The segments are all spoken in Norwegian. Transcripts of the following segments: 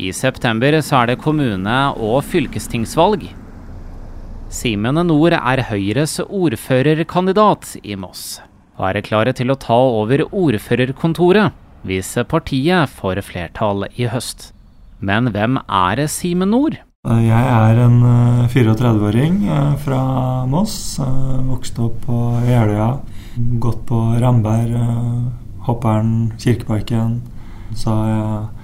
I september så er det kommune- og fylkestingsvalg. Simen Nord er Høyres ordførerkandidat i Moss, og er klare til å ta over ordførerkontoret hvis partiet får flertall i høst. Men hvem er Simen Nord? Jeg er en 34-åring fra Moss. Vokste opp på Jeløya. Gått på Ramberg, Hoppern, Kirkeparken. Så har jeg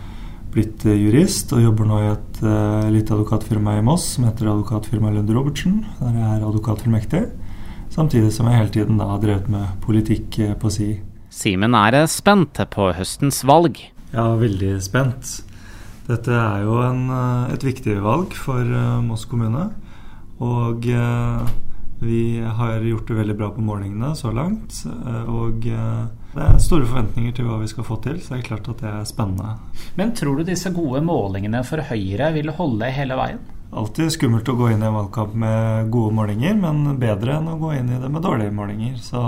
blitt jurist og jobber nå i et uh, lite advokatfirma i Moss som heter Advokatfirma Lund Robertsen, der jeg er advokatfullmektig. Samtidig som jeg hele tiden da har drevet med politikk på si. Simen er spent på høstens valg. Ja, veldig spent. Dette er jo en, et viktig valg for uh, Moss kommune. Og uh, vi har gjort det veldig bra på målingene så langt. Og det er store forventninger til hva vi skal få til, så det er klart at det er spennende. Men tror du disse gode målingene for Høyre vil holde hele veien? Alltid skummelt å gå inn i en valgkamp med gode målinger, men bedre enn å gå inn i det med dårlige målinger. Så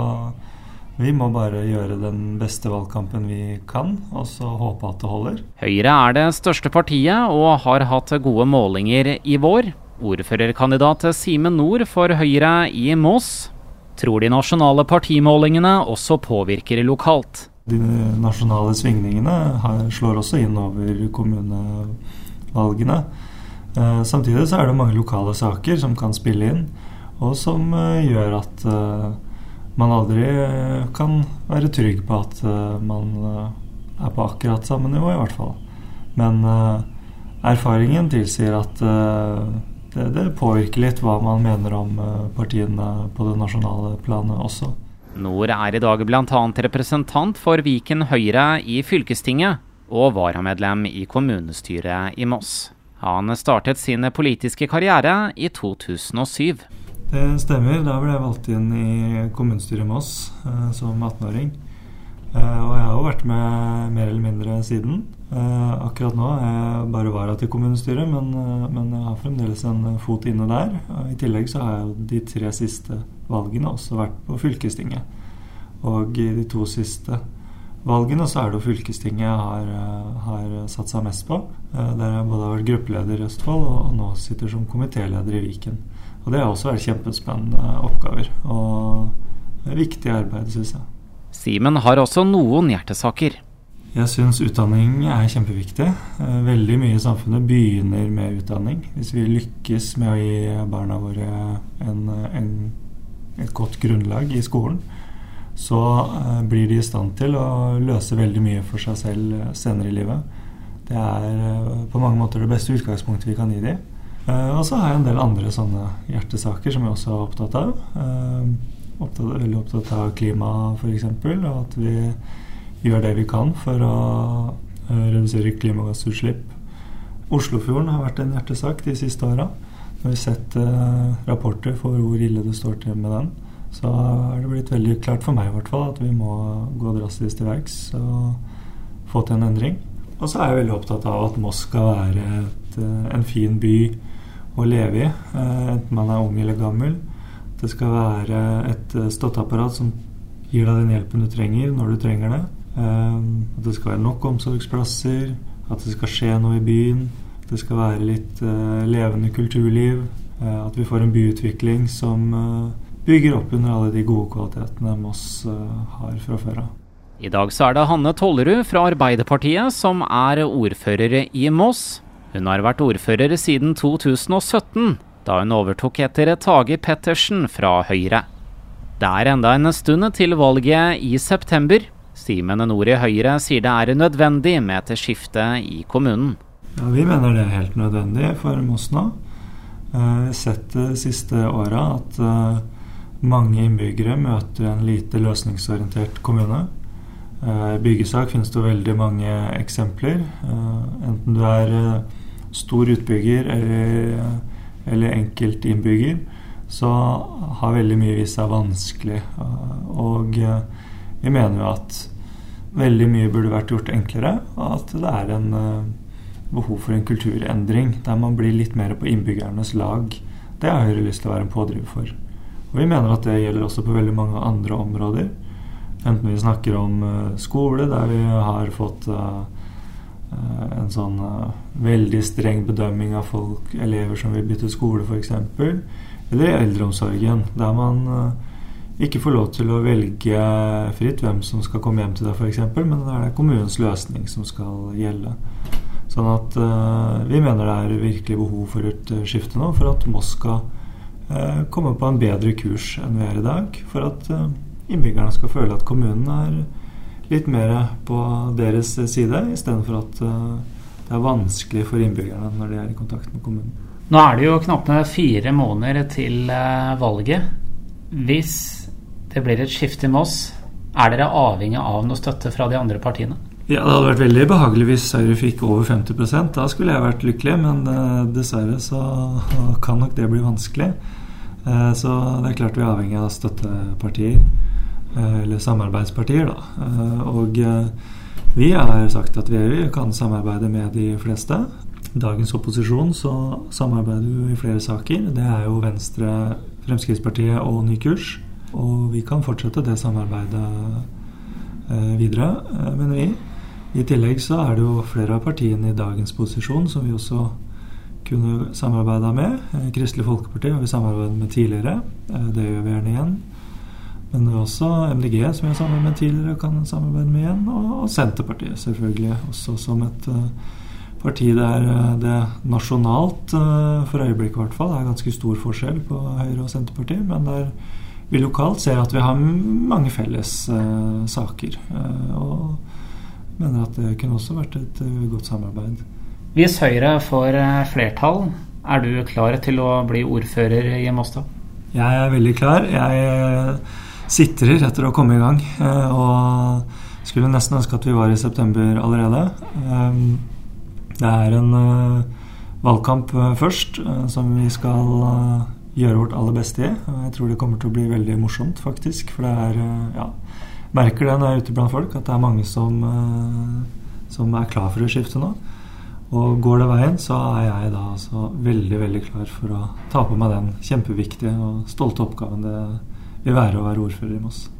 vi må bare gjøre den beste valgkampen vi kan, og så håpe at det holder. Høyre er det største partiet og har hatt gode målinger i vår. Ordførerkandidat Simen Nord for Høyre i Moss tror de nasjonale partimålingene også påvirker lokalt. De nasjonale svingningene slår også inn over kommunevalgene. Eh, samtidig så er det mange lokale saker som kan spille inn, og som eh, gjør at eh, man aldri kan være trygg på at man er på akkurat samme nivå, i hvert fall. Men erfaringen tilsier at det, det, påvirker litt hva man mener om eh, partiene på det nasjonale planet også. Nord er i dag bl.a. representant for Viken Høyre i fylkestinget og varamedlem i kommunestyret i Moss. Han startet sin politiske karriere i 2007. Det stemmer. Da ble jeg valgt inn i kommunestyret i Moss eh, som 18-åring. Eh, og jeg har jo vært med mer eller mindre siden. Uh, akkurat nå er jeg bare vara til kommunestyret, men, uh, men, jeg har fremdeles en fot inne der. I tillegg så har jeg jo de tre siste valgene også vært på fylkestinget. Og i de to siste valgene så er det jo fylkestinget jeg har, har satt seg mest på. der jeg både har vært gruppeleder i Østfold og nå sitter som komitéleder i Viken. Og det har også vært kjempespennende oppgaver. Og viktig arbeid, syns jeg. Simen har også noen hjertesaker. Jeg syns utdanning er kjempeviktig. Eh, veldig mye i samfunnet begynner med utdanning. Hvis vi lykkes med å gi barna våre en, en, et godt grunnlag i skolen, så eh, blir de i stand til å løse veldig mye for seg selv senere i livet. Det er eh, på mange måter det beste utgangspunktet vi kan gi dem. Og så har jeg en del andre sånne hjertesaker som jeg også er opptatt av. Opptatt, veldig opptatt av klima, f.eks. Og at vi gjør det vi kan for å eh, redusere klimagassutslipp. Oslofjorden har vært en hjertesak de siste åra. Når vi har sett uh, rapporter for hvor ille det står til med den, så er det blitt veldig klart for meg i hvert fall at vi må gå drastisk til verks og få til en endring. Og så er jeg veldig opptatt av at Moss skal være et, uh, en fin by å leve i, enten man er ung eller gammel. Det skal være et støtteapparat som gir deg den hjelpen du trenger når du trenger det. Ehm, at det skal være nok omsorgsplasser, at det skal skje noe i byen. At det skal være litt uh, levende kulturliv. At vi får en byutvikling som bygger opp under alle de gode kvalitetene Moss har fra før av. I dag så er det Hanne Tollerud fra Arbeiderpartiet som er ordfører i Moss. Hun har vært ordfører siden 2017, da hun overtok etter Tage Pettersen fra Høyre. Det er enda en stund til valget i september. Simen Nord i Høyre sier det er nødvendig med et skifte i kommunen. Ja, Vi mener det er helt nødvendig for Mosna. Eh, vi har sett de siste åra at eh, mange innbyggere møter en lite løsningsorientert kommune. Eh, I byggesak finnes det veldig mange eksempler. Enten du er stor utbygger eller, eller enkeltinnbygger, så har veldig mye vist seg vanskelig. Og vi mener jo at veldig mye burde vært gjort enklere, og at det er en uh, behov for en kulturendring der man blir litt mer på innbyggernes lag. Det har Høyre lyst til å være en pådriver for. Og vi mener at det gjelder også på veldig mange andre områder. Enten vi snakker om uh, skole, der vi har fått en sånn veldig streng bedømming av folk, elever som vil bytte skole f.eks. Eller i eldreomsorgen, der man ikke får lov til å velge fritt hvem som skal komme hjem til deg, f.eks., men det er kommunens løsning som skal gjelde. Sånn at uh, vi mener det er virkelig behov for et uh, skifte nå, for at Moss skal uh, komme på en bedre kurs enn vi er i dag. For at innbyggerne skal føle at kommunen er litt mer på deres side, istedenfor at det er vanskelig for innbyggerne når de er i kontakt med kommunen. Nå er det jo knappe fire måneder til valget. Hvis det blir et skifte i Moss. Er dere avhengig av noe støtte fra de andre partiene? Ja, Det hadde vært veldig behagelig hvis Høyre fikk over 50% Da skulle jeg vært lykkelig, men uh, dessverre så kan nok det bli vanskelig. Så det er klart vi er avhengig av støttepartier. Uh, eller samarbeidspartier, da. og vi har sagt at vi kan samarbeide med de fleste. Dagens opposisjon så samarbeider vi i flere saker. Det er jo Venstre, Fremskrittspartiet og Ny kurs. Og vi kan fortsette det samarbeidet eh, videre, eh, mener vi. I tillegg så er det jo flere av partiene i dagens posisjon som vi også kunne samarbeida med. Eh, Kristelig Folkeparti har vi samarbeidet med tidligere. Det gjør vi gjerne igjen. Men det er også MDG som vi har samarbeidet med tidligere og kan samarbeide med igjen. Og Senterpartiet selvfølgelig også som et parti der det nasjonalt, for øyeblikket i hvert fall, er ganske stor forskjell på Høyre og Senterpartiet. Men der vi lokalt ser at vi har mange felles saker. Og mener at det kunne også vært et godt samarbeid. Hvis Høyre får flertall, er du klar til å bli ordfører i Mostad? Jeg er veldig klar. Jeg sitrer etter å komme i gang. Og skulle nesten ønske at vi var i september allerede. Det er en valgkamp først som vi skal gjøre vårt aller beste i. Jeg tror det kommer til å bli veldig morsomt, faktisk. For det er eh, Ja. Merker det når jeg er ute blant folk, at det er mange som, eh, som er klar for å skifte nå. Og går det veien, så er jeg da altså veldig, veldig klar for å ta på meg den kjempeviktige og stolte oppgaven det vil være å være ordfører i Moss.